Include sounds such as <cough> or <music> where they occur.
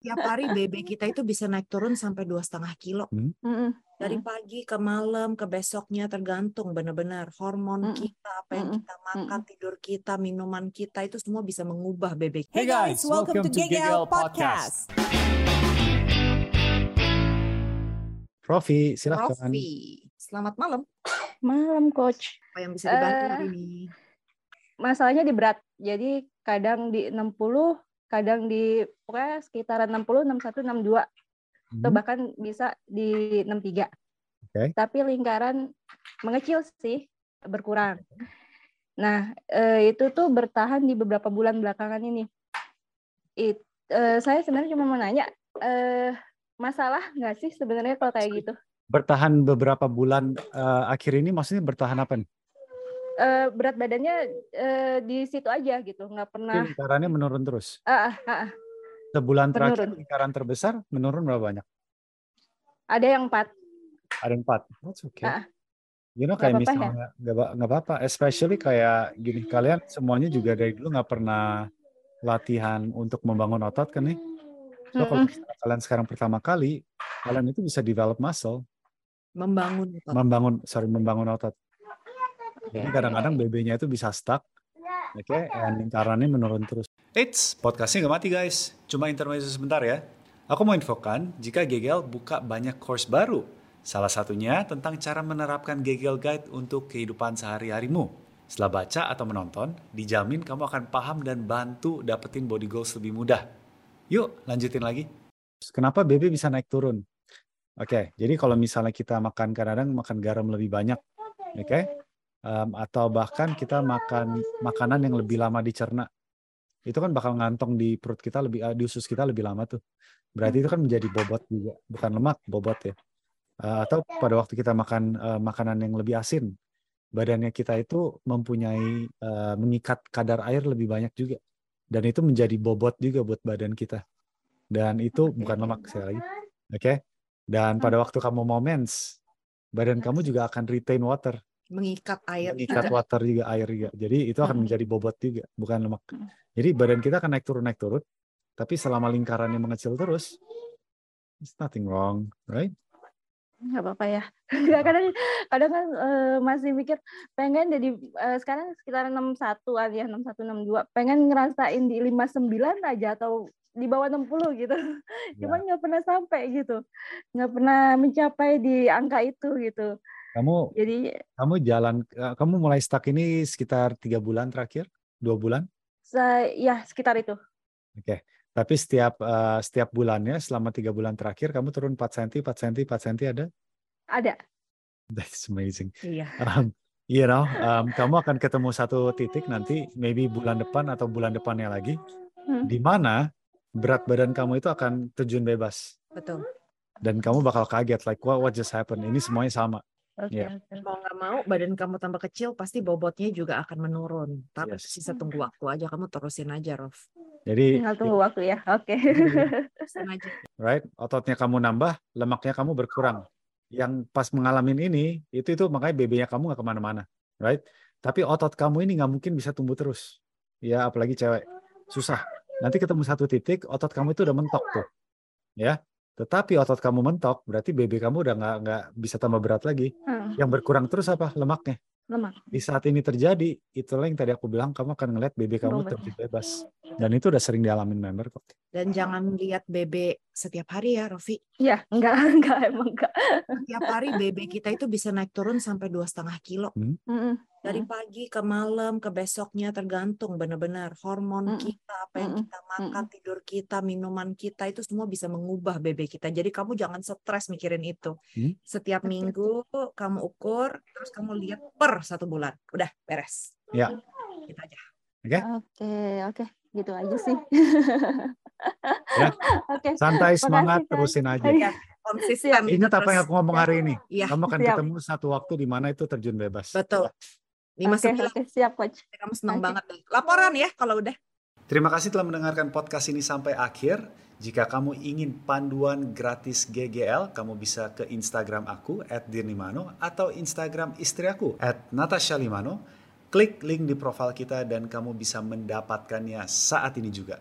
Tiap hari BB kita itu bisa naik turun sampai dua setengah kilo. Mm-mm. Dari pagi ke malam ke besoknya tergantung benar-benar hormon Mm-mm. kita, apa yang kita makan, tidur kita, minuman kita itu semua bisa mengubah BB kita. Hey guys, welcome, to GGL Podcast. Profi, silahkan. Rofi, selamat malam. Malam coach. Apa yang bisa dibantu Eh, hari ini? Masalahnya di berat. Jadi kadang di 60, kadang di pokoknya sekitaran 60, 61, 62 atau Hmm, bahkan bisa di 63. Oke. Tapi lingkaran mengecil sih, berkurang. Nah, eh, itu tuh bertahan di beberapa bulan belakangan ini. It, eh, saya sebenarnya cuma mau nanya, eh, masalah nggak sih sebenarnya kalau kayak gitu? Bertahan beberapa bulan eh, akhir ini maksudnya bertahan apa nih? Eh, berat badannya eh, di situ aja gitu, nggak pernah. Tapi Lingkarannya menurun terus. Ah, ah, ah. Sebulan terakhir Menurun. lingkaran terbesar menurun berapa banyak? Ada yang empat. Ada empat. That's okay. Ah. You know kayak apa-apa ya? misalnya nggak ba- nggak apa-apa. Especially kayak gini kalian semuanya juga dari dulu nggak pernah latihan untuk membangun otot kan nih. So kalau Mm-mm. misalnya kalian sekarang pertama kali, kalian itu bisa develop muscle, Membangun otot. membangun sorry membangun otot. Jadi Oke. kadang-kadang BB-nya itu bisa stuck, oke, dan lingkarannya menurun terus. Eits, podcastnya nggak mati guys. Cuma intermezzo sebentar ya. Aku mau infokan jika GGL buka banyak course baru. Salah satunya tentang cara menerapkan GGL Guide untuk kehidupan sehari-harimu. Setelah baca atau menonton, dijamin kamu akan paham dan bantu dapetin body goals lebih mudah. Yuk, lanjutin lagi. Kenapa BB bisa naik turun? Oke, jadi kalau misalnya kita makan kadang-kadang makan garam lebih banyak, oke, Em, atau bahkan kita makan makanan yang lebih lama dicerna, itu kan bakal ngantong di perut kita lebih, eh, di usus kita lebih lama tuh. Berarti itu kan menjadi bobot juga, bukan lemak, bobot ya. Eh, atau pada waktu kita makan eh, makanan yang lebih asin, badannya kita itu mempunyai eh, mengikat kadar air lebih banyak juga, dan itu menjadi bobot juga buat badan kita. Dan itu bukan lemak sekali lagi. Oke. Dan pada waktu kamu mau mens, badan kamu juga akan retain water, Mengikat air. mengikat <laughs> water juga air juga. Jadi itu akan Hmm. menjadi bobot juga, bukan lemak. Hmm. Jadi badan kita akan naik turun naik turun, tapi selama lingkarannya mengecil terus, it's nothing wrong, right? nggak apa-apa ya. Nggak, <laughs> kadang kadang kan eh, masih mikir pengen jadi eh, sekarang sekitar 61 an ya 61 62 pengen ngerasain di 59 aja atau di bawah 60 gitu. <laughs> Cuman nggak pernah sampai gitu. Nggak pernah mencapai di angka itu gitu. Kamu Jadi kamu jalan, eh, kamu mulai stuck ini sekitar tiga bulan terakhir, dua bulan. saya ya sekitar itu. Oke. Tapi setiap eh, setiap bulannya selama tiga bulan terakhir kamu turun 4 cm, 4 cm, 4 cm ada. Ada. That's amazing. Iya. Um, you know, um, kamu akan ketemu satu titik nanti, maybe bulan depan atau bulan depannya lagi, Hmm. di mana berat badan kamu itu akan terjun bebas Betul. dan kamu bakal kaget, like what, what just happened? Ini semuanya sama. Oke. Iya. oke. Mau nggak mau badan kamu tambah kecil pasti bobotnya juga akan menurun. Tapi Yes. sisa tunggu waktu aja kamu terusin aja, Rof. Jadi, Tinggal tunggu waktu ya. Oke. <laughs> Terusin aja. right, ototnya kamu nambah, lemaknya kamu berkurang. Yang pas mengalami ini, itu itu makanya BB-nya kamu nggak ke mana-mana, right? Tapi otot kamu ini nggak mungkin bisa tumbuh terus, ya apalagi cewek, susah. Nanti ketemu satu titik, otot kamu itu udah mentok tuh, ya. Tetapi otot kamu mentok, berarti BB kamu udah nggak nggak bisa tambah berat lagi. Hmm, Yang berkurang terus apa? Lemaknya. Lemak. Di saat ini terjadi, itulah yang tadi aku bilang, kamu akan ngeliat BB kamu terjun bebas. Dan itu udah sering dialamin member kok. Dan jangan lihat BB setiap hari ya, Rofi. Ya, enggak, <laughs> enggak emang enggak. Tiap hari BB kita itu bisa naik turun sampai dua setengah kilo. Mm-mm. Dari pagi ke malam ke besoknya tergantung benar-benar hormon Mm-mm. kita, apa yang kita makan, tidur kita, minuman kita itu semua bisa mengubah BB kita. Jadi kamu jangan stres mikirin itu. Hmm. Setiap minggu kamu ukur, terus kamu lihat per satu bulan. Udah beres. Ya. Gitu aja. Oke, oke, gitu aja sih. Ya. Oke. Santai, Makasih, semangat, Kak. terusin aja. Iya. Konsisten. Ingat apa yang terus. aku ngomong hari ini. Iya, Kamu akan Siap. ketemu satu waktu di mana itu terjun bebas. betul. Lima Oke, sembilan. oke, siap coach. Kamu senang Oke. banget. Laporan ya kalau udah. Terima kasih telah mendengarkan podcast ini sampai akhir. Jika kamu ingin panduan gratis GGL, kamu bisa ke Instagram aku @dirnimano atau Instagram istri aku @natasha limano. Klik link di profil kita dan kamu bisa mendapatkannya saat ini juga.